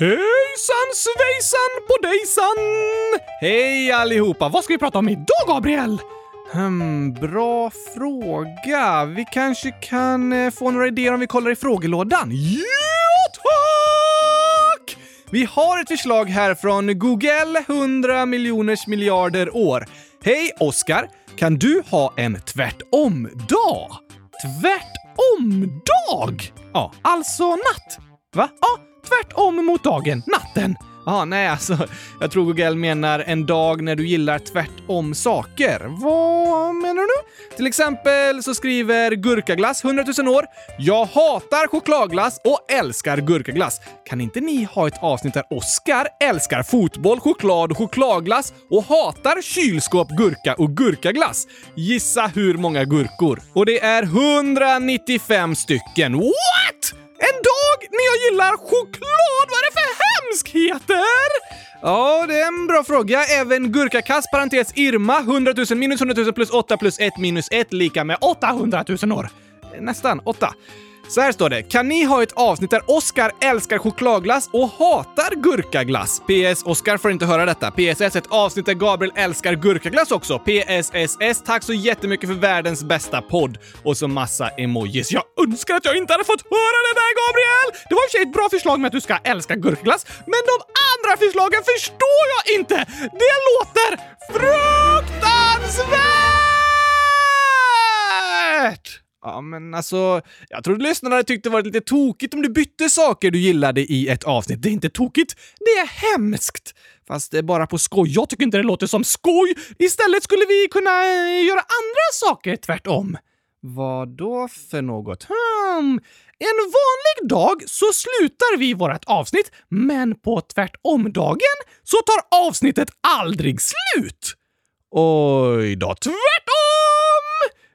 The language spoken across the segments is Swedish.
Hejsan svejsan bodejsan! Hej allihopa! Vad ska vi prata om idag, Gabriel? Hmm, bra fråga. Vi kanske kan eh, få några idéer om vi kollar i frågelådan? Ja, tack! Vi har ett förslag här från Google, 100 miljoners miljarder år. Hej Oskar! Kan du ha en tvärtom-dag? Tvärtom-dag? Ja, alltså natt. Va? Ja, tvärtom mot dagen, natten. Ja, nej alltså, jag tror Google menar en dag när du gillar tvärtom saker. Vad menar du? Till exempel så skriver Gurkaglass 100 000 år. Jag hatar chokladglass och älskar gurkaglass. Kan inte ni ha ett avsnitt där Oscar älskar fotboll, choklad och chokladglass och hatar kylskåp, gurka och gurkaglass? Gissa hur många gurkor? Och det är 195 stycken. What? En dag när jag gillar choklad! Vad är det för hemskheter? Ja, det är en bra fråga. Även gurkakass parentes Irma 100 000 minus 100 000 plus 8 plus 1 minus 1 lika med 800 000 år. Nästan 8. Så här står det. Kan ni ha ett avsnitt där Oscar älskar chokladglass och hatar gurkaglass? PS. Oscar får inte höra detta. PSS. Ett avsnitt där Gabriel älskar gurkaglass också. PSSS. Tack så jättemycket för världens bästa podd. Och så massa emojis. Jag önskar att jag inte hade fått höra det där, Gabriel! Det var i och för sig ett bra förslag med att du ska älska gurkaglass, men de andra förslagen förstår jag inte! Det låter fruktansvärt! Ja, men alltså, jag trodde lyssnarna tyckte det var lite tokigt om du bytte saker du gillade i ett avsnitt. Det är inte tokigt, det är hemskt! Fast det är bara på skoj. Jag tycker inte det låter som skoj. Istället skulle vi kunna eh, göra andra saker tvärtom. Vad då för något? Hmm. En vanlig dag så slutar vi vårt avsnitt, men på tvärtom-dagen så tar avsnittet aldrig slut. Oj då, tvärtom!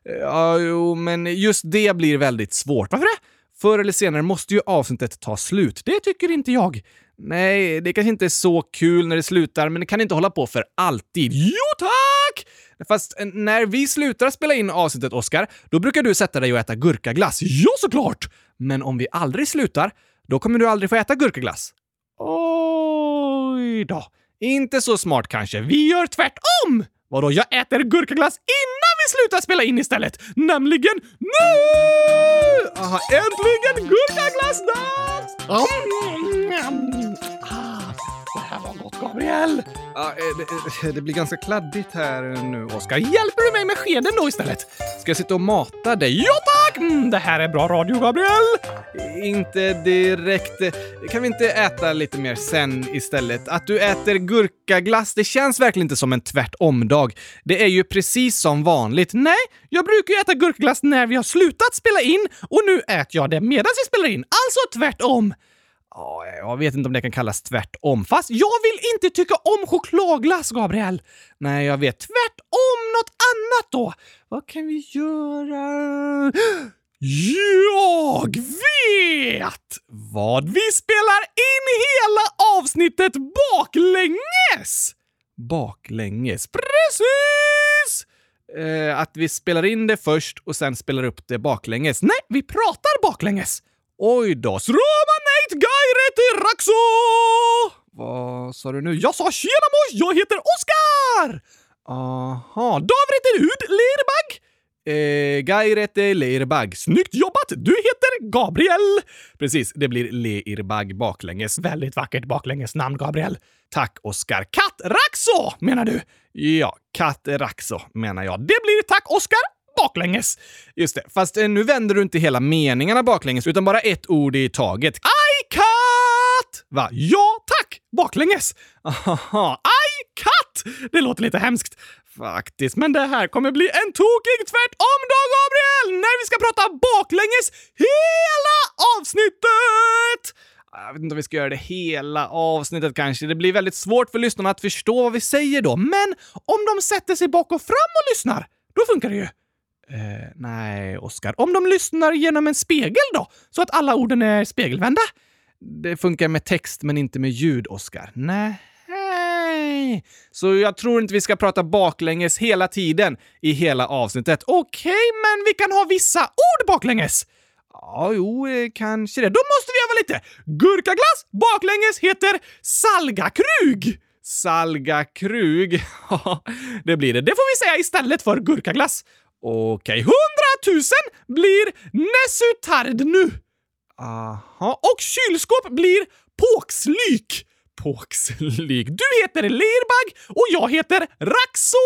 Ja, jo, men just det blir väldigt svårt. Varför det? Förr eller senare måste ju avsnittet ta slut. Det tycker inte jag. Nej, det kanske inte är så kul när det slutar, men det kan inte hålla på för alltid. Jo tack! Fast eh, när vi slutar spela in avsnittet, Oscar, då brukar du sätta dig och äta gurkaglass. Ja, såklart! Men om vi aldrig slutar, då kommer du aldrig få äta gurkaglass. Oj då. Inte så smart kanske. Vi gör tvärtom! Vadå, jag äter gurkaglass innan vi slutar spela in istället? Nämligen nu! Aha, äntligen gurkaglassdags! Mm. Ah, det här var gott, Gabriel! Ja, det, det blir ganska kladdigt här nu, Oskar. Hjälper du mig med skeden då istället? Ska jag sitta och mata dig? Ja tack! Mm, det här är bra radio, Gabriel! Inte direkt. Kan vi inte äta lite mer sen istället? Att du äter gurkaglass, det känns verkligen inte som en tvärtom-dag. Det är ju precis som vanligt. Nej, jag brukar ju äta gurkaglass när vi har slutat spela in och nu äter jag det medan vi spelar in. Alltså tvärtom. Ja, jag vet inte om det kan kallas tvärtom. Fast jag vill inte tycka om chokladglass, Gabriel! Nej, jag vet. Tvärtom något annat då! Vad kan vi göra? Jag vet vad vi spelar in hela avsnittet baklänges! Baklänges, precis! Eh, att vi spelar in det först och sen spelar upp det baklänges. Nej, vi pratar baklänges! Oj då. Sromanate Gaireti Raxo! Vad sa du nu? Jag sa tjena mors, jag heter Oskar! Aha, Davrete Ud Leirbag? Eh, Gairete Leirbag. Snyggt jobbat! Du heter Gabriel! Precis, det blir Leirbag baklänges. Väldigt vackert baklänges namn, Gabriel. Tack, Oskar. Katt-Raxo, menar du? Ja, Katt-Raxo menar jag. Det blir tack, Oskar baklänges. Just det, fast eh, nu vänder du inte hela meningarna baklänges, utan bara ett ord i taget. Va? Ja, tack! Baklänges. Aha, aj, katt! Det låter lite hemskt. Faktiskt, men det här kommer bli en tokig tvärtom då, Gabriel! När vi ska prata baklänges hela avsnittet! Jag vet inte om vi ska göra det hela avsnittet kanske. Det blir väldigt svårt för lyssnarna att förstå vad vi säger då. Men om de sätter sig bak och fram och lyssnar, då funkar det ju. Eh, nej, Oskar. Om de lyssnar genom en spegel då? Så att alla orden är spegelvända? Det funkar med text men inte med ljud, Oskar. Nej. Så jag tror inte vi ska prata baklänges hela tiden i hela avsnittet. Okej, okay, men vi kan ha vissa ord baklänges. Ja, jo, eh, kanske det. Då måste vi öva lite! Gurkaglass baklänges heter salgakrug. Salgakrug. Ja, det blir det. Det får vi säga istället för gurkaglass. Okej, hundratusen blir nesutardnu. Aha, och kylskåp blir påkslyk. Påkslyk. Du heter Lerbag och jag heter Raxo!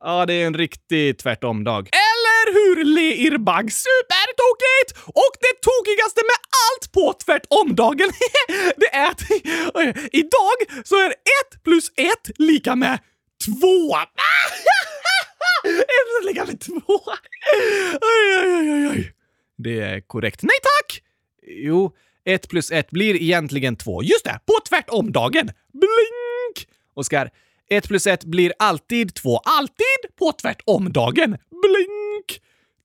Ja, det är en riktig tvärtom-dag. Eller hur, Leirbag? Supertokigt! Och det tokigaste med allt på tvärtom-dagen, det är att idag så är ett plus ett lika med två. ett plus lika med två. Oj, oj, oj, oj. Det är korrekt. Nej tack! Jo, ett plus ett blir egentligen två. Just det, på tvärtom-dagen. Blink! Oskar, ett plus ett blir alltid två. Alltid på tvärtom-dagen. Blink!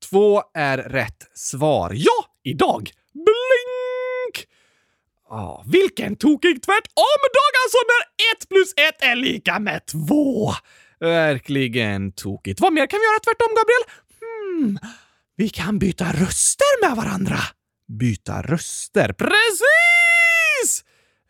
Två är rätt svar. Ja, idag. Blink! Ah, vilken tokig tvärtom-dag alltså när ett plus ett är lika med två! Verkligen tokigt. Vad mer kan vi göra tvärtom, Gabriel? Hmm, vi kan byta röster med varandra. Byta röster? Precis!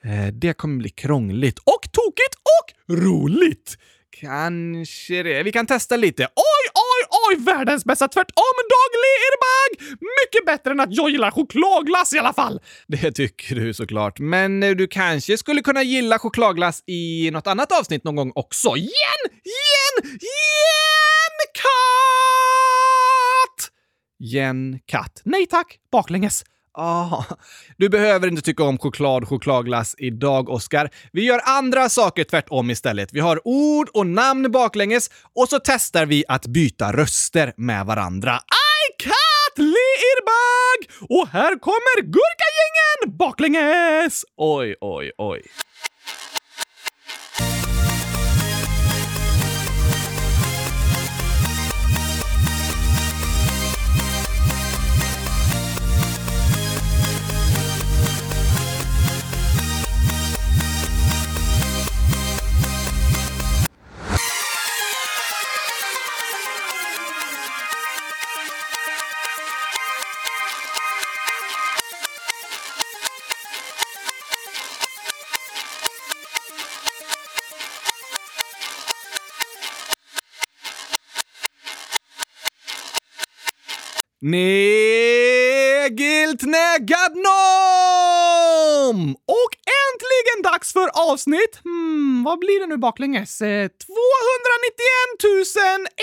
Eh, det kommer bli krångligt och tokigt och roligt. Kanske det. Vi kan testa lite. Oj, oj, oj! Världens bästa tvärtom-dag, Leirbag! Mycket bättre än att jag gillar chokladglass i alla fall. Det tycker du såklart. Men du kanske skulle kunna gilla chokladglass i något annat avsnitt någon gång också. Igen! Igen! Igen! Katt! Jen, katt. Nej tack, baklänges. Ah, du behöver inte tycka om choklad chokladglass idag, Oskar. Vi gör andra saker tvärtom istället. Vi har ord och namn baklänges och så testar vi att byta röster med varandra. I cat Leirbag! Och här kommer Gurkagängen baklänges! Oj, oj, oj. Negilt negadnom! Och äntligen dags för avsnitt... Hmm, vad blir det nu baklänges? Eh, 291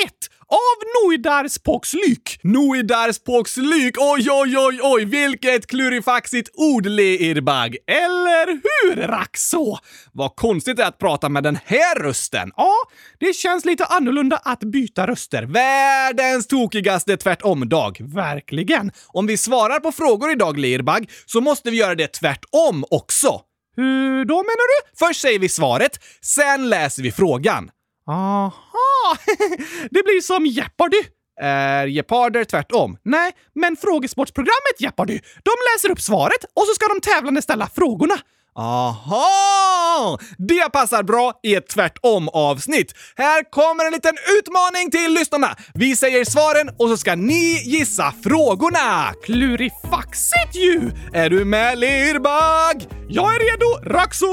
001 av Noidarspoxlyk. Noidarspoxlyk, oj, oj, oj, oj, vilket klurifaxigt ord, Leirbag. Eller hur, Raxo? Vad konstigt det är att prata med den här rösten. Ja, det känns lite annorlunda att byta röster. Världens tokigaste tvärtom-dag. Verkligen. Om vi svarar på frågor idag, Leirbag, så måste vi göra det tvärtom också. Hur då menar du? Först säger vi svaret, sen läser vi frågan. Aha! det blir som Jeopardy! Är geparder tvärtom? Nej, men frågesportsprogrammet Jeopardy, de läser upp svaret och så ska de tävlande ställa frågorna. Aha! Det passar bra i ett tvärtom-avsnitt. Här kommer en liten utmaning till lyssnarna. Vi säger svaren och så ska ni gissa frågorna. Klurifaxigt ju! Är du med, Lirbag? Jag är redo, Raxo!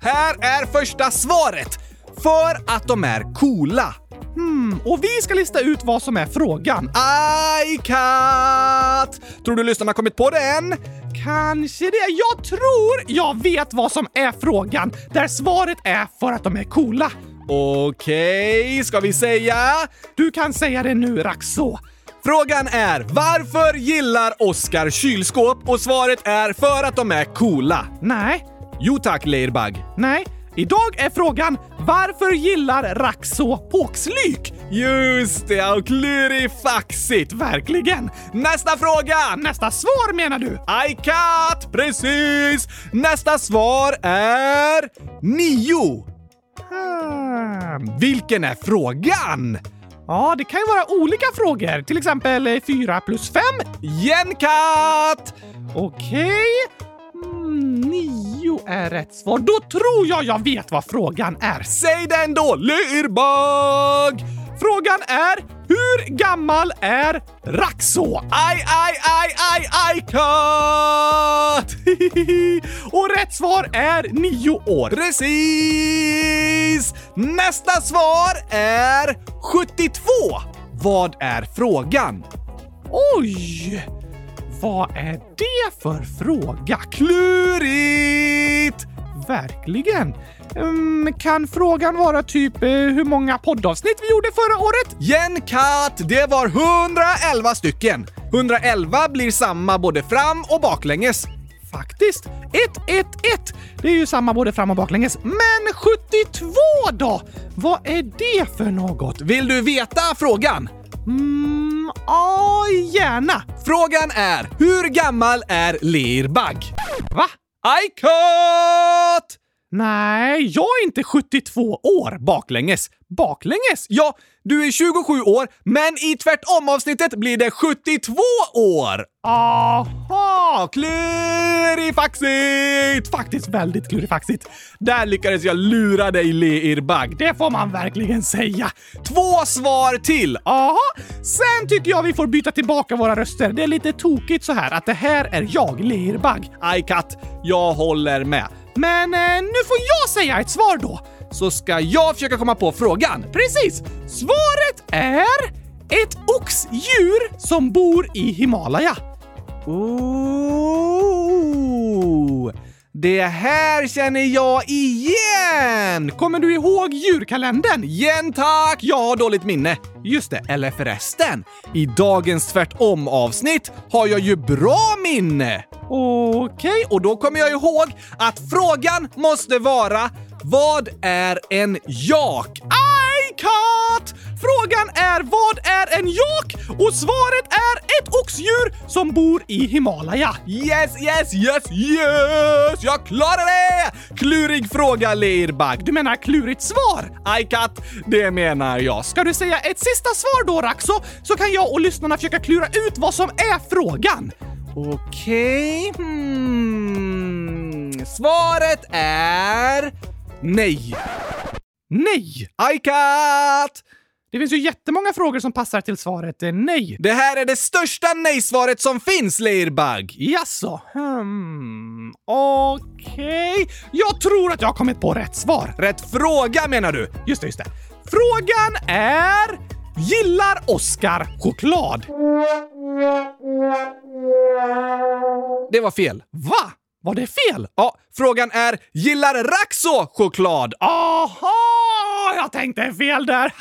Här är första svaret. För att de är coola. Hmm, och vi ska lista ut vad som är frågan. I cat! Tror du lyssnarna kommit på det än? Kanske det. Jag tror jag vet vad som är frågan, där svaret är för att de är coola. Okej, okay, ska vi säga? Du kan säga det nu, Raxo. Frågan är varför gillar Oscar kylskåp? Och svaret är för att de är coola. Nej. Jo tack, Leirbag. Nej. Idag är frågan varför gillar Raxo påkslyk? Just det, och klurifaxigt, verkligen! Nästa fråga! Nästa svar menar du? I cat! Precis! Nästa svar är nio. Hmm, vilken är frågan? Ja, det kan ju vara olika frågor. Till exempel 4 plus 5. Jenkatt! Okej. Okay. Mm, nio är rätt svar. Då tror jag jag vet vad frågan är. Säg den då, Lirbag! Frågan är hur gammal är Raxo? Aj, aj, aj, aj, aj, cut! Och rätt svar är nio år. Precis! Nästa svar är 72. Vad är frågan? Oj! Vad är det för fråga? Klurigt! Verkligen. Um, kan frågan vara typ uh, hur många poddavsnitt vi gjorde förra året? Jenkat, det var 111 stycken. 111 blir samma både fram och baklänges. Faktiskt. 111. Det är ju samma både fram och baklänges. Men 72 då? Vad är det för något? Vill du veta frågan? Mm, ja, gärna. Frågan är, hur gammal är Lirbag? Va? I cut! Nej, jag är inte 72 år baklänges. Baklänges? Ja, du är 27 år, men i tvärtom-avsnittet blir det 72 år! Aha! Klurifaxigt! Faktiskt väldigt klurifaxigt. Där lyckades jag lura dig, Leirbag. Det får man verkligen säga. Två svar till! Aha! Sen tycker jag vi får byta tillbaka våra röster. Det är lite tokigt så här att det här är jag, Leirbag. Aj, katt. jag håller med. Men eh, nu får jag säga ett svar då, så ska jag försöka komma på frågan. Precis! Svaret är ett oxdjur som bor i Himalaya. Ooh. Det här känner jag igen! Kommer du ihåg djurkalendern? Igen tack! Jag har dåligt minne. Just det, eller förresten. I dagens tvärtom-avsnitt har jag ju bra minne. Okej, okay, och då kommer jag ihåg att frågan måste vara vad är en jak? Ah! Kat! Frågan är vad är en jak? Och svaret är ett oxdjur som bor i Himalaya. Yes, yes, yes, yes! Jag klarar det! Klurig fråga, Leirbag. Du menar klurigt svar? Aj, katt, det menar jag. Ska du säga ett sista svar då, Raxo? Så kan jag och lyssnarna försöka klura ut vad som är frågan. Okej... Okay. Hmm. Svaret är... Nej. Nej! Ajkat! Det finns ju jättemånga frågor som passar till svaret nej. Det här är det största nej-svaret som finns, Leirbag! Jaså? Hmm. Okej. Okay. Jag tror att jag har kommit på rätt svar. Rätt fråga menar du? Just det, just det. Frågan är... Gillar Oscar choklad? Det var fel. Va? Var det fel? Ja, frågan är “Gillar Raxo choklad?” Aha! Jag tänkte fel där.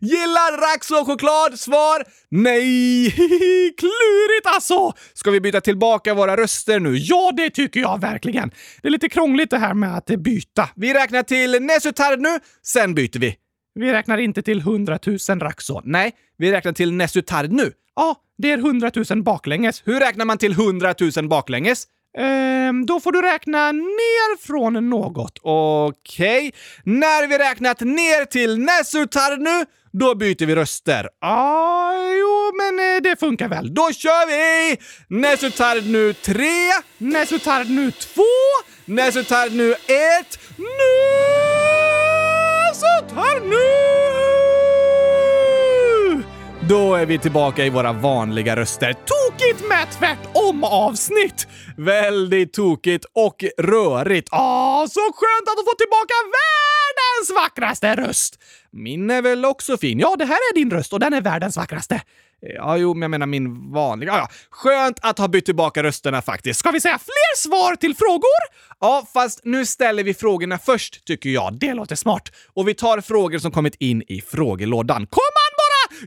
Gillar Raxo choklad? Svar nej. Klurigt alltså! Ska vi byta tillbaka våra röster nu? Ja, det tycker jag verkligen. Det är lite krångligt det här med att byta. Vi räknar till Nesutard nu, sen byter vi. Vi räknar inte till 100 000 Raxo. Nej, vi räknar till Nesutard nu. Ja, det är 100 000 baklänges. Hur räknar man till 100 000 baklänges? Ehm, då får du räkna ner från något. Okej. Okay. När vi räknat ner till Nesutarnu, då byter vi röster. Ah, jo, men eh, det funkar väl. Då kör vi! Nesutarnu 3, Nesutarnu 2, Nesutarnu 1, Nesutarnu! Då är vi tillbaka i våra vanliga röster. Tokigt med tvärtom-avsnitt! Väldigt tokigt och rörigt. Åh, så skönt att få tillbaka världens vackraste röst! Min är väl också fin? Ja, det här är din röst och den är världens vackraste. Ja, jo, men jag menar min vanliga. Ja, Skönt att ha bytt tillbaka rösterna faktiskt. Ska vi säga fler svar till frågor? Ja, fast nu ställer vi frågorna först, tycker jag. Det låter smart. Och vi tar frågor som kommit in i frågelådan. Kom!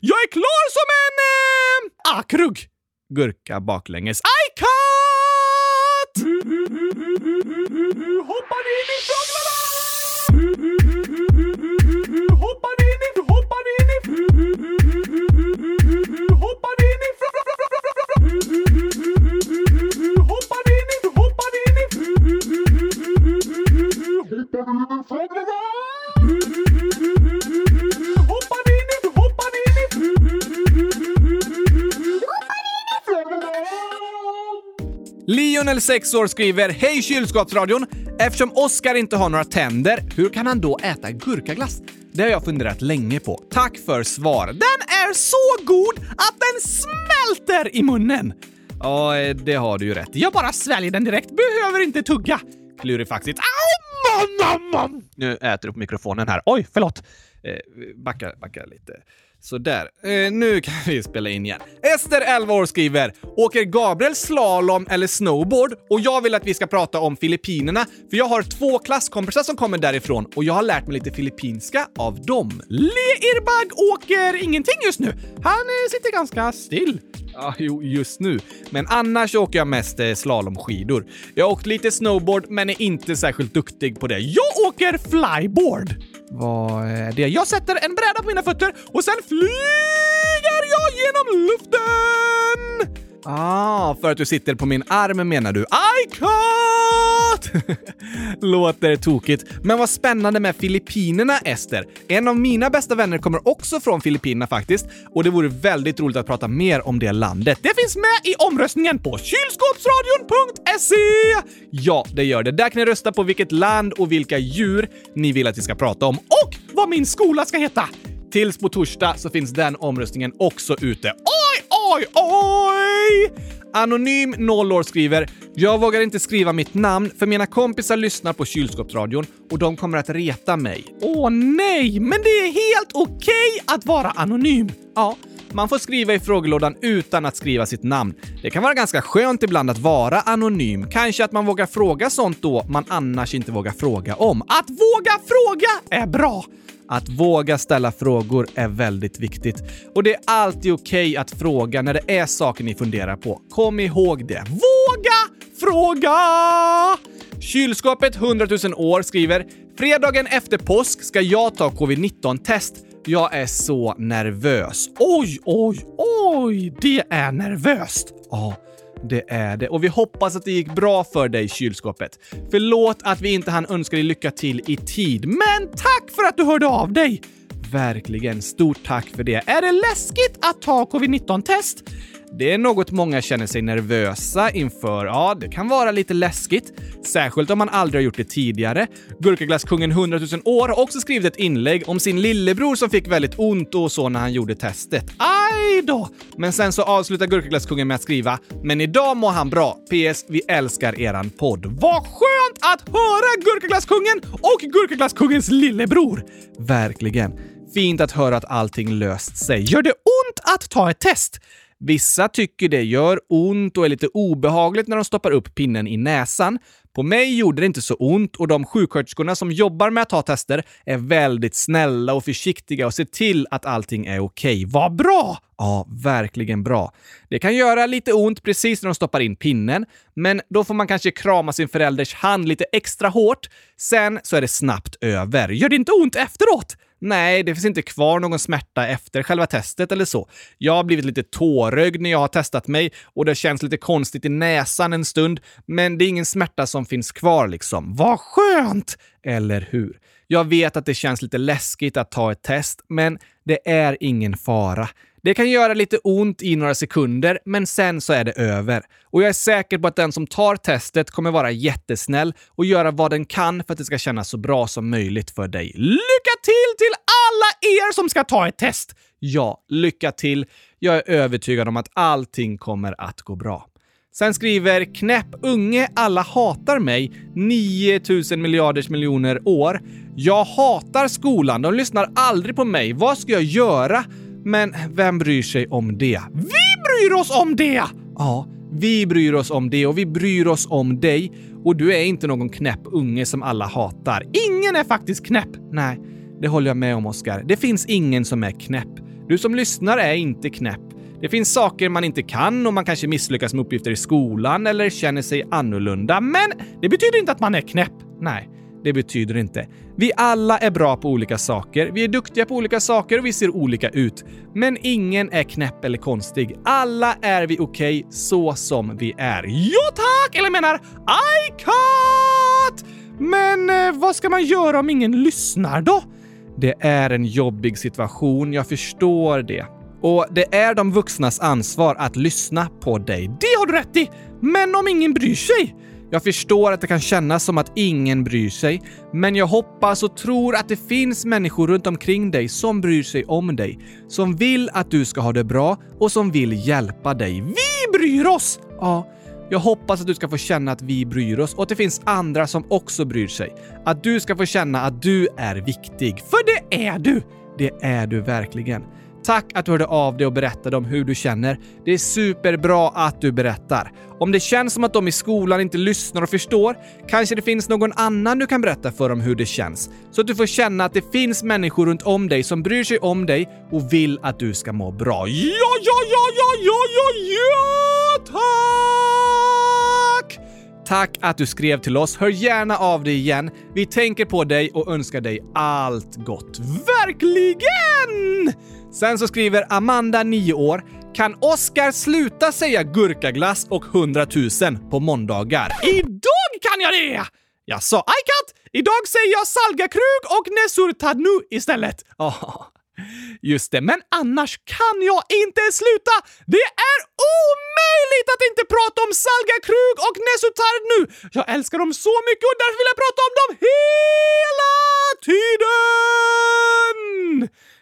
Jag är klar som en... Eh, akrugg! Gurka baklänges. I cut! Hoppar in i fåglarna! Hoppar in i... Hoppar in i... Hoppar in i... Hoppar in i... Hoppar in i... Hoppar in i fåglarna! Lionel, 6 år, skriver “Hej kylskåpsradion! Eftersom Oscar inte har några tänder, hur kan han då äta gurkaglass? Det har jag funderat länge på. Tack för svar. Den är så god att den smälter i munnen! Ja, eh, det har du ju rätt Jag bara sväljer den direkt, behöver inte tugga. Klurifaxigt. Nu äter du på mikrofonen här. Oj, förlåt. Eh, backa, backa lite. Sådär, eh, nu kan vi spela in igen. Ester, 11 år, skriver “Åker Gabriel slalom eller snowboard? Och jag vill att vi ska prata om Filippinerna, för jag har två klasskompisar som kommer därifrån och jag har lärt mig lite filippinska av dem. Leirbag åker ingenting just nu. Han eh, sitter ganska still. Ja, jo, just nu. Men annars åker jag mest eh, slalomskidor. Jag har åkt lite snowboard, men är inte särskilt duktig på det. Jag åker flyboard! Vad är det? Jag sätter en bräda på mina fötter och sen flyger jag genom luften! Ah, för att du sitter på min arm menar du? I cut! Låter tokigt. Men vad spännande med Filippinerna, Ester. En av mina bästa vänner kommer också från Filippinerna faktiskt och det vore väldigt roligt att prata mer om det landet. Det finns med i omröstningen på kylskåpsradion.se! Ja, det gör det. Där kan ni rösta på vilket land och vilka djur ni vill att vi ska prata om och vad min skola ska heta. Tills på torsdag så finns den omröstningen också ute. Oj, oj, oj! Anonym 0 skriver “Jag vågar inte skriva mitt namn för mina kompisar lyssnar på kylskåpsradion och de kommer att reta mig.” Åh nej, men det är helt okej okay att vara anonym. Ja, man får skriva i frågelådan utan att skriva sitt namn. Det kan vara ganska skönt ibland att vara anonym. Kanske att man vågar fråga sånt då man annars inte vågar fråga om. Att våga fråga är bra! Att våga ställa frågor är väldigt viktigt. Och det är alltid okej okay att fråga när det är saker ni funderar på. Kom ihåg det. Våga fråga! Kylskåpet 100 000 år skriver “Fredagen efter påsk ska jag ta covid-19-test. Jag är så nervös.” Oj, oj, oj! Det är nervöst! Ja. Det är det. Och vi hoppas att det gick bra för dig, kylskåpet. Förlåt att vi inte hann önska dig lycka till i tid, men tack för att du hörde av dig! Verkligen, stort tack för det. Är det läskigt att ta covid-19-test? Det är något många känner sig nervösa inför. Ja, det kan vara lite läskigt. Särskilt om man aldrig har gjort det tidigare. Gurkaglasskungen 100 000 år har också skrivit ett inlägg om sin lillebror som fick väldigt ont och så när han gjorde testet. Aj då! Men sen så avslutar Gurkaglasskungen med att skriva “Men idag mår han bra. PS. Vi älskar eran podd.” Vad skönt att höra Gurkaglasskungen och Gurkaglasskungens lillebror! Verkligen. Fint att höra att allting löst sig. Gör det ont att ta ett test? Vissa tycker det gör ont och är lite obehagligt när de stoppar upp pinnen i näsan. På mig gjorde det inte så ont och de sjuksköterskorna som jobbar med att ta tester är väldigt snälla och försiktiga och ser till att allting är okej. Okay. Vad bra! Ja, verkligen bra. Det kan göra lite ont precis när de stoppar in pinnen, men då får man kanske krama sin förälders hand lite extra hårt. Sen så är det snabbt över. Gör det inte ont efteråt? Nej, det finns inte kvar någon smärta efter själva testet eller så. Jag har blivit lite tårögd när jag har testat mig och det känns lite konstigt i näsan en stund, men det är ingen smärta som finns kvar liksom. Vad skönt! Eller hur? Jag vet att det känns lite läskigt att ta ett test, men det är ingen fara. Det kan göra lite ont i några sekunder, men sen så är det över. Och jag är säker på att den som tar testet kommer vara jättesnäll och göra vad den kan för att det ska kännas så bra som möjligt för dig. Lycka till till alla er som ska ta ett test! Ja, lycka till. Jag är övertygad om att allting kommer att gå bra. Sen skriver Knäpp unge alla hatar mig 9000 miljarders miljoner år. Jag hatar skolan. De lyssnar aldrig på mig. Vad ska jag göra? Men vem bryr sig om det? Vi bryr oss om det! Ja, vi bryr oss om det och vi bryr oss om dig. Och du är inte någon knäpp unge som alla hatar. Ingen är faktiskt knäpp! Nej, det håller jag med om, Oskar. Det finns ingen som är knäpp. Du som lyssnar är inte knäpp. Det finns saker man inte kan och man kanske misslyckas med uppgifter i skolan eller känner sig annorlunda, men det betyder inte att man är knäpp. Nej, det betyder inte. Vi alla är bra på olika saker, vi är duktiga på olika saker och vi ser olika ut. Men ingen är knäpp eller konstig. Alla är vi okej okay, så som vi är. Jo tack! Eller menar I cut! Men eh, vad ska man göra om ingen lyssnar då? Det är en jobbig situation, jag förstår det. Och det är de vuxnas ansvar att lyssna på dig. Det har du rätt i! Men om ingen bryr sig? Jag förstår att det kan kännas som att ingen bryr sig, men jag hoppas och tror att det finns människor runt omkring dig som bryr sig om dig, som vill att du ska ha det bra och som vill hjälpa dig. Vi bryr oss! Ja, jag hoppas att du ska få känna att vi bryr oss och att det finns andra som också bryr sig. Att du ska få känna att du är viktig. För det är du! Det är du verkligen. Tack att du hörde av dig och berättade om hur du känner. Det är superbra att du berättar. Om det känns som att de i skolan inte lyssnar och förstår, kanske det finns någon annan du kan berätta för om hur det känns. Så att du får känna att det finns människor runt om dig som bryr sig om dig och vill att du ska må bra. Ja, ja, ja, ja, ja, ja, ja, tack! Tack att du skrev till oss. Hör gärna av dig igen. Vi tänker på dig och önskar dig allt gott. Verkligen! Sen så skriver Amanda, 9 år, kan Oskar sluta säga gurkaglass och 100 000 på måndagar? Idag kan jag det! Jag sa Ajkat! Idag säger jag salgakrug och nesurtadnu istället. Oh, just det, men annars kan jag inte sluta! Det är omöjligt att inte prata om salgakrug och nesurtadnu! Jag älskar dem så mycket och därför vill jag prata om dem hela tiden!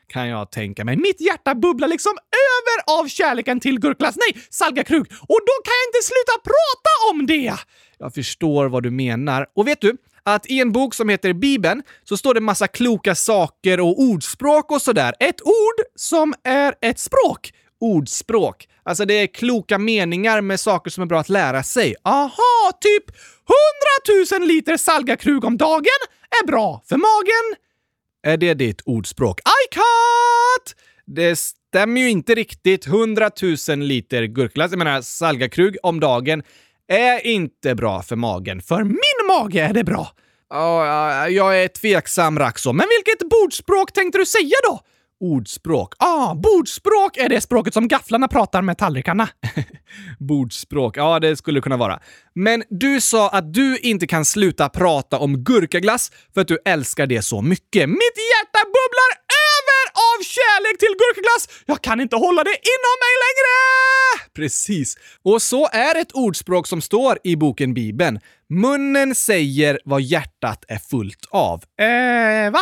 Kan jag tänka mig. Mitt hjärta bubblar liksom över av kärleken till Gurklas. Nej, salgakrug! Och då kan jag inte sluta prata om det! Jag förstår vad du menar. Och vet du? Att i en bok som heter Bibeln så står det massa kloka saker och ordspråk och sådär. Ett ord som är ett språk. Ordspråk. Alltså det är kloka meningar med saker som är bra att lära sig. Aha, typ 100 000 liter salgakrug om dagen är bra för magen. Är det ditt ordspråk? I cut! Det stämmer ju inte riktigt. 100 000 liter gurkglass, jag menar salgakrug om dagen, är inte bra för magen. För min mage är det bra. Oh, jag är tveksam, Raxo. Men vilket bordspråk tänkte du säga då? Ordspråk. Ah, bordspråk är det språket som gafflarna pratar med tallrikarna. bordspråk, ja det skulle kunna vara. Men du sa att du inte kan sluta prata om gurkaglass för att du älskar det så mycket. Mitt hjärta bubblar över av kärlek till gurkaglass! Jag kan inte hålla det inom mig längre! Precis. Och så är ett ordspråk som står i boken Bibeln. Munnen säger vad hjärtat är fullt av. Eh, va?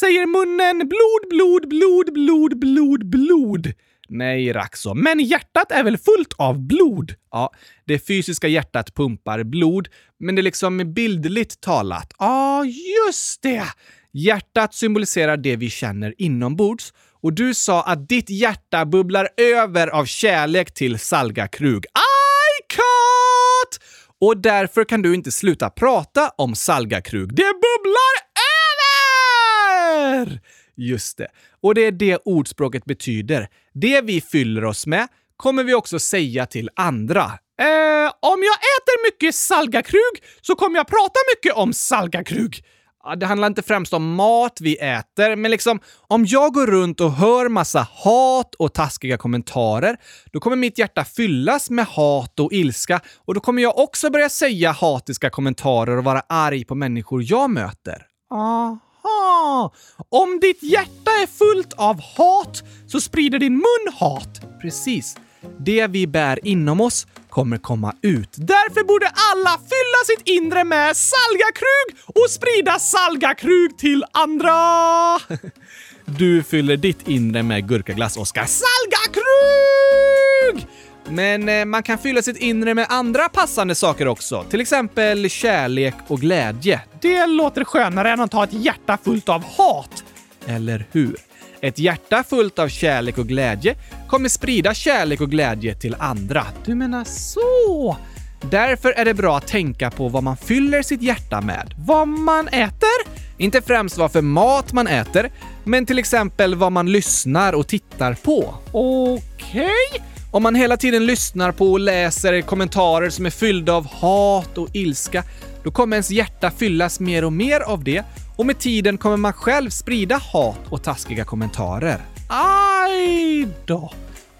Säger munnen blod, blod, blod, blod, blod, blod. Nej, Raxo, men hjärtat är väl fullt av blod? Ja, det fysiska hjärtat pumpar blod, men det är liksom bildligt talat. Ja, ah, just det! Hjärtat symboliserar det vi känner inombords och du sa att ditt hjärta bubblar över av kärlek till salgakrug. I cut! Och därför kan du inte sluta prata om salgakrug. Det bubblar över! Just det. Och det är det ordspråket betyder. Det vi fyller oss med kommer vi också säga till andra. Eh, om jag äter mycket salgakrug så kommer jag prata mycket om salgakrug. Det handlar inte främst om mat vi äter, men liksom om jag går runt och hör massa hat och taskiga kommentarer, då kommer mitt hjärta fyllas med hat och ilska och då kommer jag också börja säga hatiska kommentarer och vara arg på människor jag möter. Aha! Om ditt hjärta är fullt av hat så sprider din mun hat. Precis. Det vi bär inom oss kommer komma ut. Därför borde alla fylla sitt inre med salgakrug och sprida salgakrug till andra! Du fyller ditt inre med gurkaglass, Oskar. Salgakrug! Men eh, man kan fylla sitt inre med andra passande saker också. Till exempel kärlek och glädje. Det låter skönare än att ha ett hjärta fullt av hat. Eller hur? Ett hjärta fullt av kärlek och glädje kommer sprida kärlek och glädje till andra. Du menar så? Därför är det bra att tänka på vad man fyller sitt hjärta med. Vad man äter? Inte främst vad för mat man äter, men till exempel vad man lyssnar och tittar på. Okej? Okay. Om man hela tiden lyssnar på och läser kommentarer som är fyllda av hat och ilska, då kommer ens hjärta fyllas mer och mer av det och med tiden kommer man själv sprida hat och taskiga kommentarer. Aj då!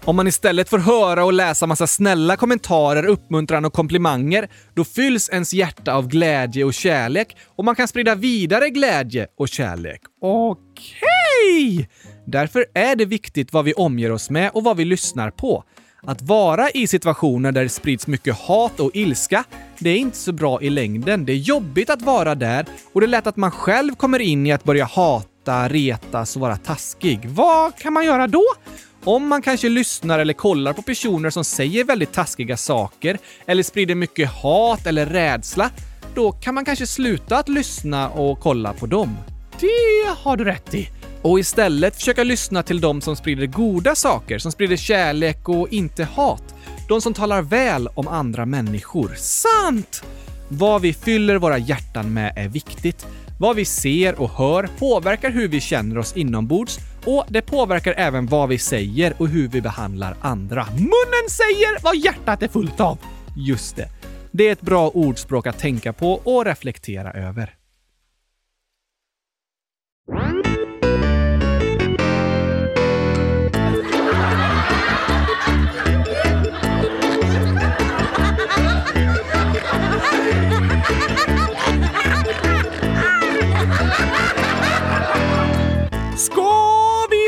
Om man istället får höra och läsa massa snälla kommentarer, uppmuntran och komplimanger, då fylls ens hjärta av glädje och kärlek och man kan sprida vidare glädje och kärlek. Okej! Okay. Därför är det viktigt vad vi omger oss med och vad vi lyssnar på. Att vara i situationer där det sprids mycket hat och ilska, det är inte så bra i längden. Det är jobbigt att vara där och det är lätt att man själv kommer in i att börja hata, retas och vara taskig. Vad kan man göra då? Om man kanske lyssnar eller kollar på personer som säger väldigt taskiga saker eller sprider mycket hat eller rädsla, då kan man kanske sluta att lyssna och kolla på dem. Det har du rätt i. Och istället försöka lyssna till de som sprider goda saker, som sprider kärlek och inte hat. De som talar väl om andra människor. Sant! Vad vi fyller våra hjärtan med är viktigt. Vad vi ser och hör påverkar hur vi känner oss inombords och det påverkar även vad vi säger och hur vi behandlar andra. Munnen säger vad hjärtat är fullt av! Just det. Det är ett bra ordspråk att tänka på och reflektera över.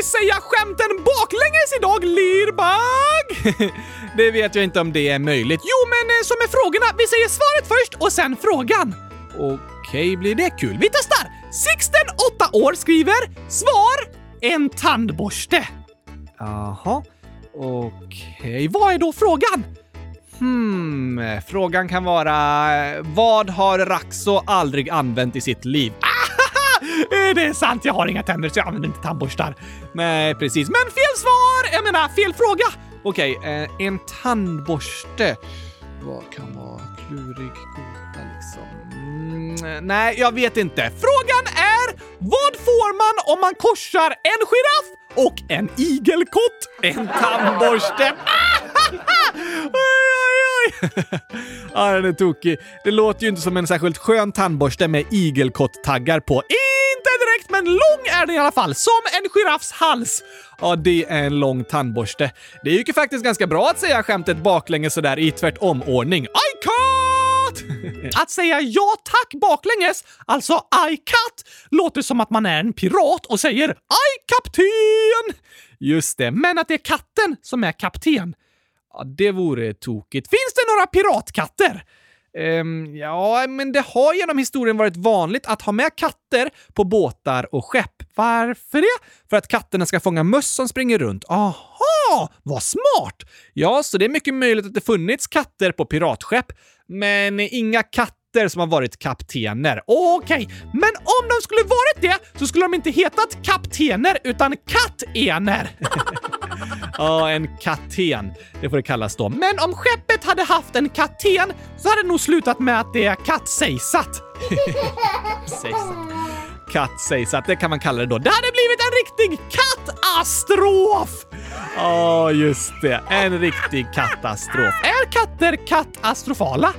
Säga skämten baklänges idag, Lirbag? det vet jag inte om det är möjligt. Jo, men eh, som med frågorna. Vi säger svaret först och sen frågan. Okej, blir det kul? Vi testar! Sixten, 8 år, skriver svar en tandborste. Jaha, okej. Vad är då frågan? Hmm, frågan kan vara vad har Raxo aldrig använt i sitt liv? Eh, det är sant, jag har inga tänder så jag använder inte tandborstar. Nej, precis. Men fel svar! Jag menar, fel fråga! Okej, eh, en tandborste. Vad kan vara klurig gåta liksom? Mm, nej, jag vet inte. Frågan är vad får man om man korsar en giraff och en igelkott? En tandborste. Oj, ja, den är tokig. Det låter ju inte som en särskilt skön tandborste med igelkott-taggar på. Inte direkt, men lång är den i alla fall. Som en giraffs hals. Ja, det är en lång tandborste. Det gick ju faktiskt ganska bra att säga skämtet baklänges sådär i tvärtom-ordning. I cut! Att säga ja tack baklänges, alltså I cut, låter som att man är en pirat och säger I kapten! Just det, men att det är katten som är kapten. Ja, det vore tokigt. Finns det några piratkatter? Um, ja, men det har genom historien varit vanligt att ha med katter på båtar och skepp. Varför det? För att katterna ska fånga möss som springer runt. Aha, vad smart! Ja, så det är mycket möjligt att det funnits katter på piratskepp, men inga katter som har varit kaptener. Okej, men om de skulle varit det så skulle de inte hetat kaptener utan kattener. Ja, en kapten. Det får det kallas då. Men om skeppet hade haft en kapten så hade det nog slutat med att det är kattsejsat. Sejsat. Kattsejsat, det kan man kalla det då. Det hade blivit en riktig katastrof! Ja, just det. En riktig katastrof. Är katter katastrofala?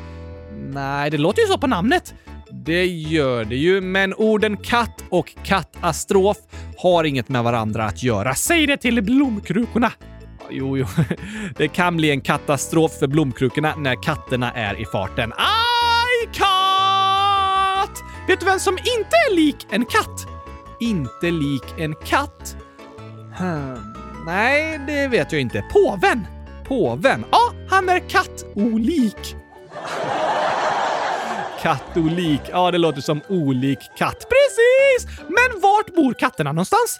Nej, det låter ju så på namnet. Det gör det ju, men orden katt och katastrof har inget med varandra att göra. Säg det till blomkrukorna! Jo, jo. Det kan bli en katastrof för blomkrukorna när katterna är i farten. Aj, katt! Vet du vem som inte är lik en katt? Inte lik en katt? Hmm. Nej, det vet jag inte. Påven! Påven? Ja, han är kattolik. Kattolik. Ja, det låter som olik katt. Precis! Men vart bor katterna någonstans?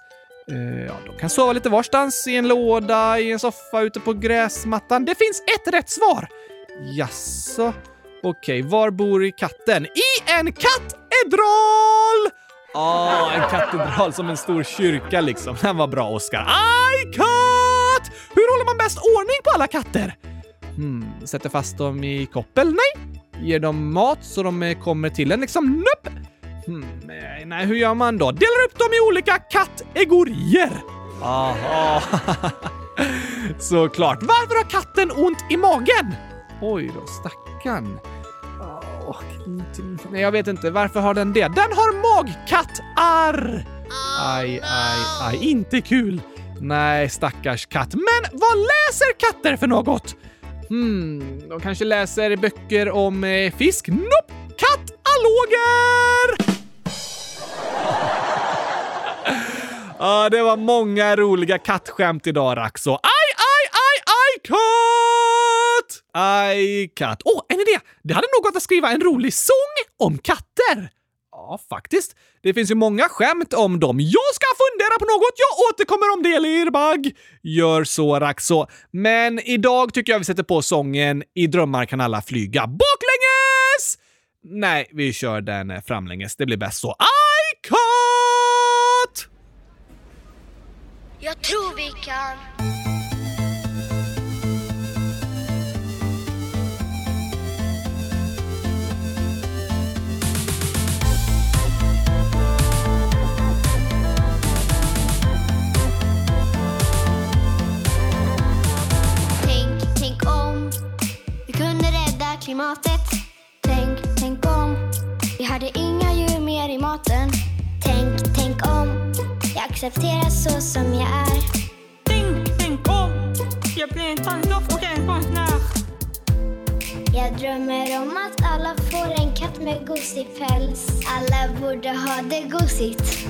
Eh, ja, de kan sova lite varstans, i en låda, i en soffa, ute på gräsmattan. Det finns ett rätt svar! Jaså? Okej, var bor katten? I en katedral! Ja, en katedral som en stor kyrka liksom. Den var bra, Oskar. Aj, katt! Hur håller man bäst ordning på alla katter? Hmm, sätter fast dem i koppel? Nej. Ger dem mat så de eh, kommer till en liksom? Nope. Hmm, nej, nej, hur gör man då? Delar upp dem i olika kategorier. Aha. Såklart. Varför har katten ont i magen? Oj då, stackarn. Åh, Nej, jag vet inte. Varför har den det? Den har magkattar! Aj, aj, aj. Inte kul. Nej, stackars katt. Men vad läser katter för något? Hmm, de kanske läser böcker om eh, fisk? Nope! Kataloger! Ah, det var många roliga kattskämt idag, Raxo. Aj, aj, aj, aj, katt! Aj, katt. Åh, oh, en idé! Det hade nog gått att skriva en rolig sång om katter. Ja, faktiskt. Det finns ju många skämt om dem. Jag ska fundera på något. Jag återkommer om det, Lirbag. Gör så, Raxo. Men idag tycker jag vi sätter på sången I drömmar kan alla flyga baklänges! Nej, vi kör den framlänges. Det blir bäst så. I Jag tror vi kan. Tänk, tänk om vi kunde rädda klimatet. Tänk, tänk om vi hade inga djur mer i maten. Tänk, tänk om accepteras så som jag är. Tänk, tänk om jag blir en tandlopp och en konstnär. Jag drömmer om att alla får en katt med gosig päls. Alla borde ha det gosigt.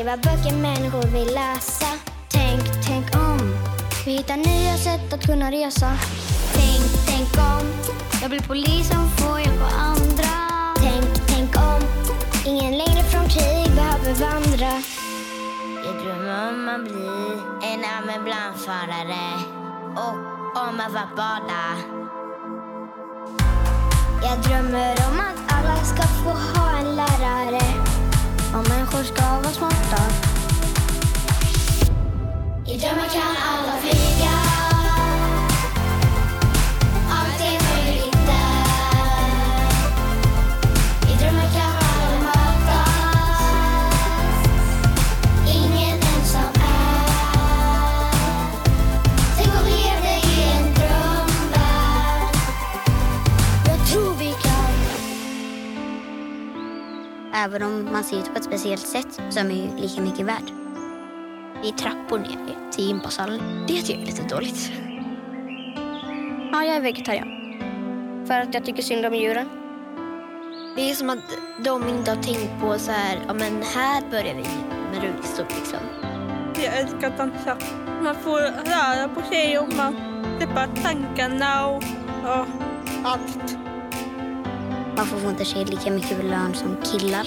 Skriva böcker människor vill läsa. Tänk, tänk om vi hittar nya sätt att kunna resa. Tänk, tänk om jag blir polis som får hjälpa andra. Tänk, tänk om ingen längre från krig behöver vandra. Jag drömmer om att bli en ambulansförare och om att vara bada. Jag drömmer om att alla ska få ha en lärare. Och människor ska vara smarta. Man ser ut på ett speciellt sätt så är man lika mycket värd. Det är trappor ner till gympasalen. Det tycker jag är lite dåligt. Ja, jag är vegetarian. För att jag tycker synd om djuren. Det är som att de inte har tänkt på så här, ja men här börjar vi med rullstol liksom. Jag älskar att dansa. Man får röra på sig och man släpper tankarna och ja, allt. Varför får inte tjejer lika mycket lön som killar?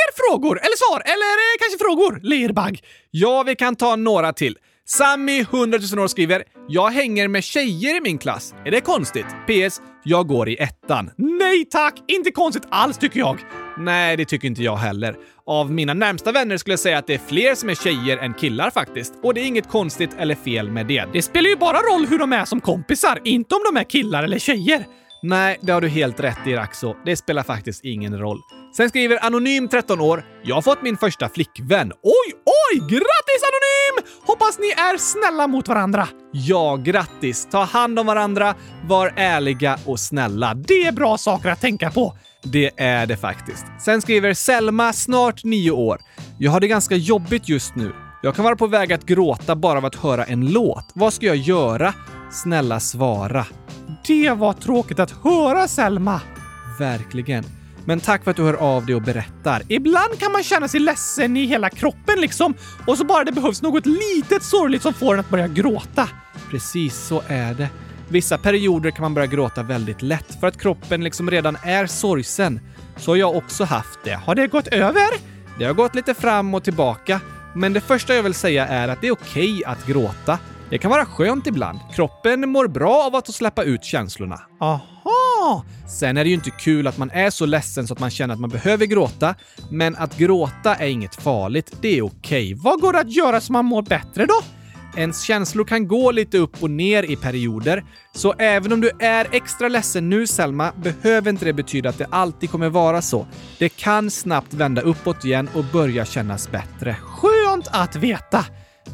fler mer frågor? Eller svar? Eller eh, kanske frågor? Lerbagg. Ja, vi kan ta några till. Sammy, 100 000 år, skriver “Jag hänger med tjejer i min klass. Är det konstigt? PS. Jag går i ettan.” Nej tack! Inte konstigt alls tycker jag. Nej, det tycker inte jag heller. Av mina närmsta vänner skulle jag säga att det är fler som är tjejer än killar faktiskt. Och det är inget konstigt eller fel med det. Det spelar ju bara roll hur de är som kompisar, inte om de är killar eller tjejer. Nej, det har du helt rätt i Raxo. Det spelar faktiskt ingen roll. Sen skriver Anonym 13 år. Jag har fått min första flickvän. Oj, oj! Grattis Anonym! Hoppas ni är snälla mot varandra. Ja, grattis. Ta hand om varandra, var ärliga och snälla. Det är bra saker att tänka på. Det är det faktiskt. Sen skriver Selma, snart nio år. Jag har det ganska jobbigt just nu. Jag kan vara på väg att gråta bara av att höra en låt. Vad ska jag göra? Snälla svara. Det var tråkigt att höra, Selma. Verkligen. Men tack för att du hör av dig och berättar. Ibland kan man känna sig ledsen i hela kroppen liksom och så bara det behövs något litet sorgligt som får en att börja gråta. Precis så är det. Vissa perioder kan man börja gråta väldigt lätt för att kroppen liksom redan är sorgsen. Så har jag också haft det. Har det gått över? Det har gått lite fram och tillbaka. Men det första jag vill säga är att det är okej att gråta. Det kan vara skönt ibland. Kroppen mår bra av att släppa ut känslorna. Aha! Sen är det ju inte kul att man är så ledsen så att man känner att man behöver gråta. Men att gråta är inget farligt. Det är okej. Vad går det att göra så man mår bättre då? Ens känslor kan gå lite upp och ner i perioder, så även om du är extra ledsen nu Selma, behöver inte det betyda att det alltid kommer vara så. Det kan snabbt vända uppåt igen och börja kännas bättre. Skönt att veta!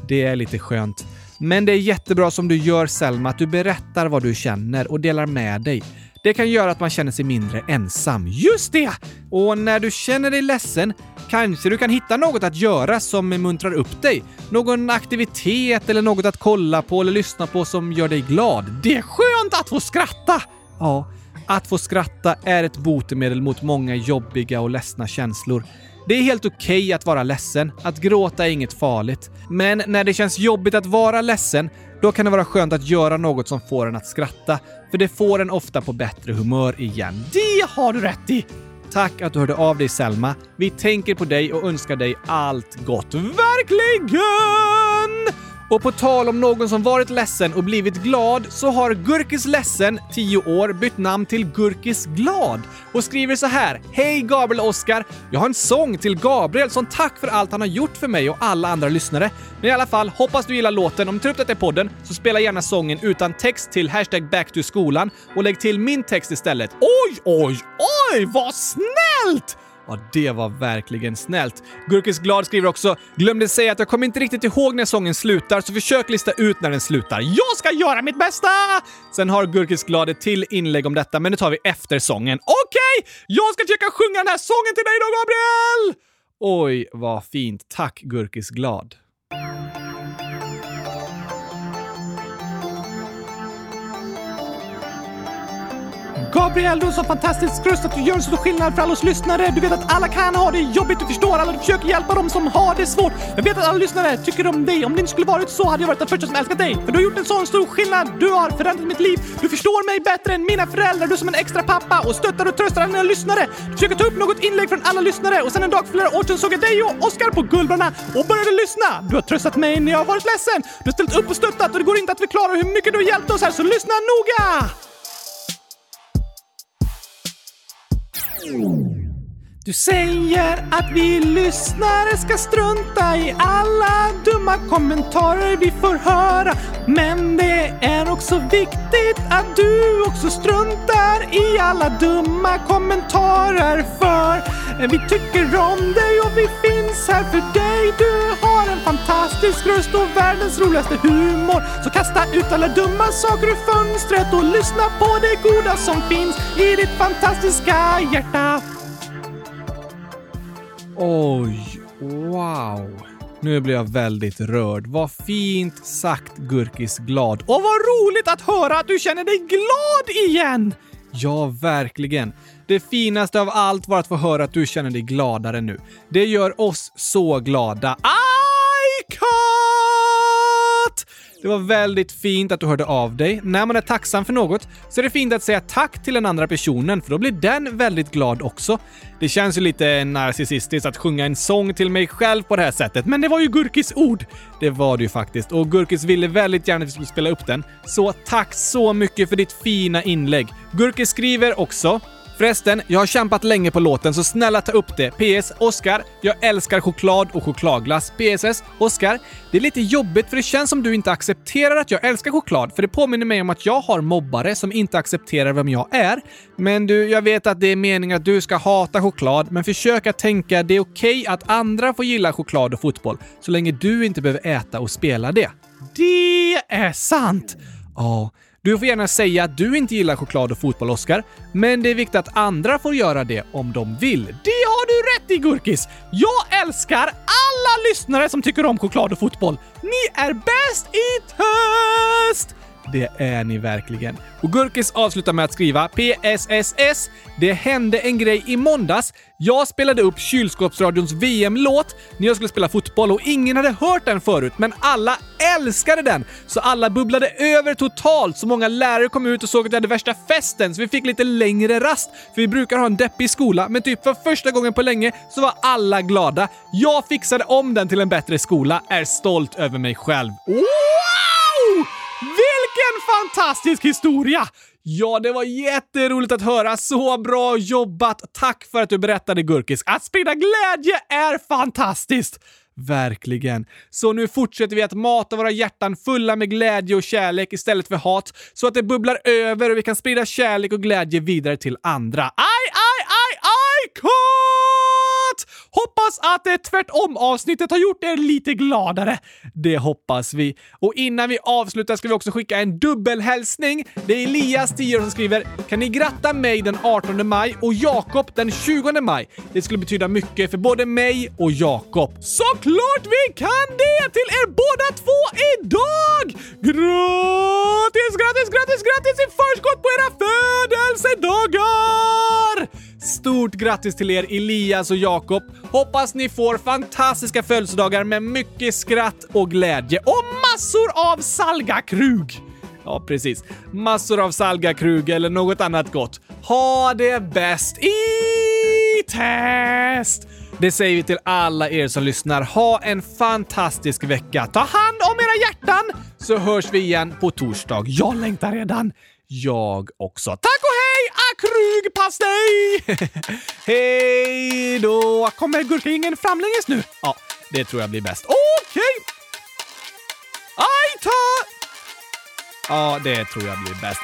Det är lite skönt. Men det är jättebra som du gör Selma, att du berättar vad du känner och delar med dig. Det kan göra att man känner sig mindre ensam. Just det! Och när du känner dig ledsen kanske du kan hitta något att göra som muntrar upp dig. Någon aktivitet eller något att kolla på eller lyssna på som gör dig glad. Det är skönt att få skratta! Ja, att få skratta är ett botemedel mot många jobbiga och ledsna känslor. Det är helt okej okay att vara ledsen. Att gråta är inget farligt. Men när det känns jobbigt att vara ledsen, då kan det vara skönt att göra något som får en att skratta. För det får en ofta på bättre humör igen. Det har du rätt i! Tack att du hörde av dig Selma. Vi tänker på dig och önskar dig allt gott. Verkligen! Och på tal om någon som varit ledsen och blivit glad så har Gurkis ledsen, 10 år, bytt namn till Gurkis glad och skriver så här. Hej Gabriel och Oskar! Jag har en sång till Gabriel som tack för allt han har gjort för mig och alla andra lyssnare. Men i alla fall, hoppas du gillar låten. Om du tar upp detta i podden så spela gärna sången utan text till hashtag backtoskolan och lägg till min text istället. Oj, oj, oj, vad snällt! Ja, det var verkligen snällt. Gurkis Glad skriver också “Glömde säga att jag kommer inte riktigt ihåg när sången slutar, så försök lista ut när den slutar. Jag ska göra mitt bästa!” Sen har Gurkis Glad ett till inlägg om detta, men det tar vi efter sången. Okej! Okay, jag ska försöka sjunga den här sången till dig då, Gabriel! Oj, vad fint. Tack, Gurkis Glad. Gabriel, du har så fantastisk röst att du gör en så stor skillnad för alla oss lyssnare. Du vet att alla kan ha det jobbigt, du förstår alla, du försöker hjälpa dem som har det svårt. Jag vet att alla lyssnare tycker om dig. Om det inte skulle varit så hade jag varit den första som älskat dig. För du har gjort en sån stor skillnad. Du har förändrat mitt liv. Du förstår mig bättre än mina föräldrar. Du är som en extra pappa och stöttar och tröstar alla mina lyssnare. Du försöker ta upp något inlägg från alla lyssnare och sen en dag för flera år sedan såg jag dig och Oskar på Guldbrandna och började lyssna. Du har tröstat mig när jag har varit ledsen. Du har ställt upp och stöttat och det går inte att förklara hur mycket du har hjälpt oss här, så lyssna noga! Música Du säger att vi lyssnare ska strunta i alla dumma kommentarer vi får höra. Men det är också viktigt att du också struntar i alla dumma kommentarer. För vi tycker om dig och vi finns här för dig. Du har en fantastisk röst och världens roligaste humor. Så kasta ut alla dumma saker ur fönstret och lyssna på det goda som finns i ditt fantastiska hjärta. Oj, wow. Nu blir jag väldigt rörd. Vad fint sagt Gurkis glad. Och vad roligt att höra att du känner dig glad igen! Ja, verkligen. Det finaste av allt var att få höra att du känner dig gladare nu. Det gör oss så glada. I can! Det var väldigt fint att du hörde av dig. När man är tacksam för något så är det fint att säga tack till den andra personen, för då blir den väldigt glad också. Det känns ju lite narcissistiskt att sjunga en sång till mig själv på det här sättet, men det var ju Gurkis ord. Det var det ju faktiskt, och Gurkis ville väldigt gärna att vi skulle spela upp den. Så tack så mycket för ditt fina inlägg. Gurkis skriver också Förresten, jag har kämpat länge på låten så snälla ta upp det. PS. Oskar, jag älskar choklad och chokladglass. PSS. Oskar, det är lite jobbigt för det känns som du inte accepterar att jag älskar choklad, för det påminner mig om att jag har mobbare som inte accepterar vem jag är. Men du, jag vet att det är meningen att du ska hata choklad, men försök att tänka det är okej okay att andra får gilla choklad och fotboll, så länge du inte behöver äta och spela det. Det är sant! Ja. Du får gärna säga att du inte gillar choklad och fotboll, Oskar, men det är viktigt att andra får göra det om de vill. Det har du rätt i, Gurkis! Jag älskar alla lyssnare som tycker om choklad och fotboll. Ni är bäst i test! Det är ni verkligen. Och Gurkis avslutar med att skriva PSSS. Det hände en grej i måndags. Jag spelade upp kylskåpsradions VM-låt när jag skulle spela fotboll och ingen hade hört den förut, men alla älskade den! Så alla bubblade över totalt, så många lärare kom ut och såg att jag hade värsta festen, så vi fick lite längre rast. För vi brukar ha en deppig skola, men typ för första gången på länge så var alla glada. Jag fixade om den till en bättre skola, är stolt över mig själv. Wow! Vilken fantastisk historia! Ja, det var jätteroligt att höra. Så bra jobbat! Tack för att du berättade Gurkis. Att sprida glädje är fantastiskt! Verkligen. Så nu fortsätter vi att mata våra hjärtan fulla med glädje och kärlek istället för hat, så att det bubblar över och vi kan sprida kärlek och glädje vidare till andra. Aj, aj, aj, aj, cut! Hoppas att det tvärtom-avsnittet har gjort er lite gladare. Det hoppas vi. Och innan vi avslutar ska vi också skicka en dubbelhälsning. Det är Elias, 10 som skriver “Kan ni gratta mig den 18 maj och Jakob den 20 maj? Det skulle betyda mycket för både mig och Jakob.” Såklart vi kan det! Till er båda två idag! Grattis, grattis, grattis, grattis i förskott på era födelsedagar! Stort grattis till er Elias och Jakob. Hoppas ni får fantastiska födelsedagar med mycket skratt och glädje och massor av salgakrug. Ja, precis. Massor av salgakrug eller något annat gott. Ha det bäst i test! Det säger vi till alla er som lyssnar. Ha en fantastisk vecka. Ta hand om era hjärtan så hörs vi igen på torsdag. Jag längtar redan. Jag också. Tack och hej akrugpastej! hej då! Kommer gurkingen framlänges nu? Ja, det tror jag blir bäst. Okej! Okay. Aj ta! Ja, det tror jag blir bäst.